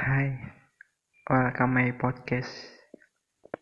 Hai, welcome my podcast.